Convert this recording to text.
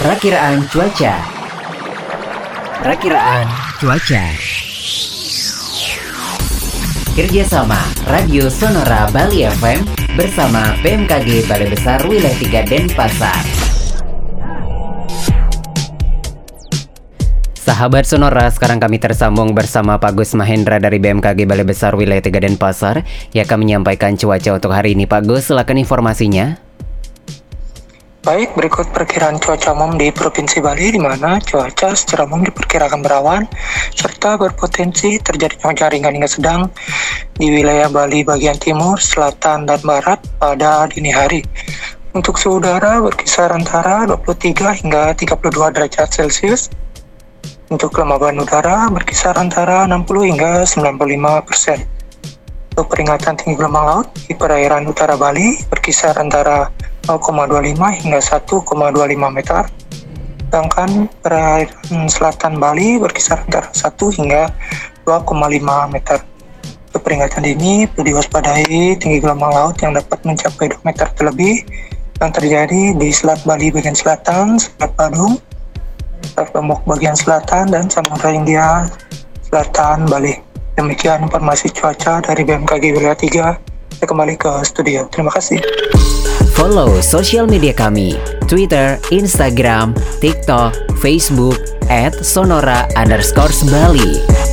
Perakiraan cuaca. Perakiraan cuaca. Kerjasama Radio Sonora Bali FM bersama BMKG Balai Besar Wilayah 3 Denpasar. Sahabat Sonora, sekarang kami tersambung bersama Pak Gus Mahendra dari BMKG Balai Besar Wilayah 3 Denpasar yang akan menyampaikan cuaca untuk hari ini. Pak Gus, silakan informasinya. Baik, berikut perkiraan cuaca umum di Provinsi Bali di mana cuaca secara umum diperkirakan berawan serta berpotensi terjadinya hujan ringan hingga sedang di wilayah Bali bagian timur, selatan, dan barat pada dini hari. Untuk suhu udara berkisar antara 23 hingga 32 derajat Celcius. Untuk kelembaban udara berkisar antara 60 hingga 95 persen. Untuk peringatan tinggi gelombang laut di perairan utara Bali berkisar antara 0,25 hingga 1,25 meter. Sedangkan perairan selatan Bali berkisar antara 1 hingga 2,5 meter. Untuk peringatan dini perlu diwaspadai tinggi gelombang laut yang dapat mencapai 2 meter terlebih yang terjadi di Selat Bali bagian selatan, Selat Badung, Selat Lombok bagian selatan, dan Samudra India selatan Bali. Demikian informasi cuaca dari BMKG Wilayah 3. Saya kembali ke studio. Terima kasih. Follow sosial media kami, Twitter, Instagram, TikTok, Facebook, at Sonora underscore Bali.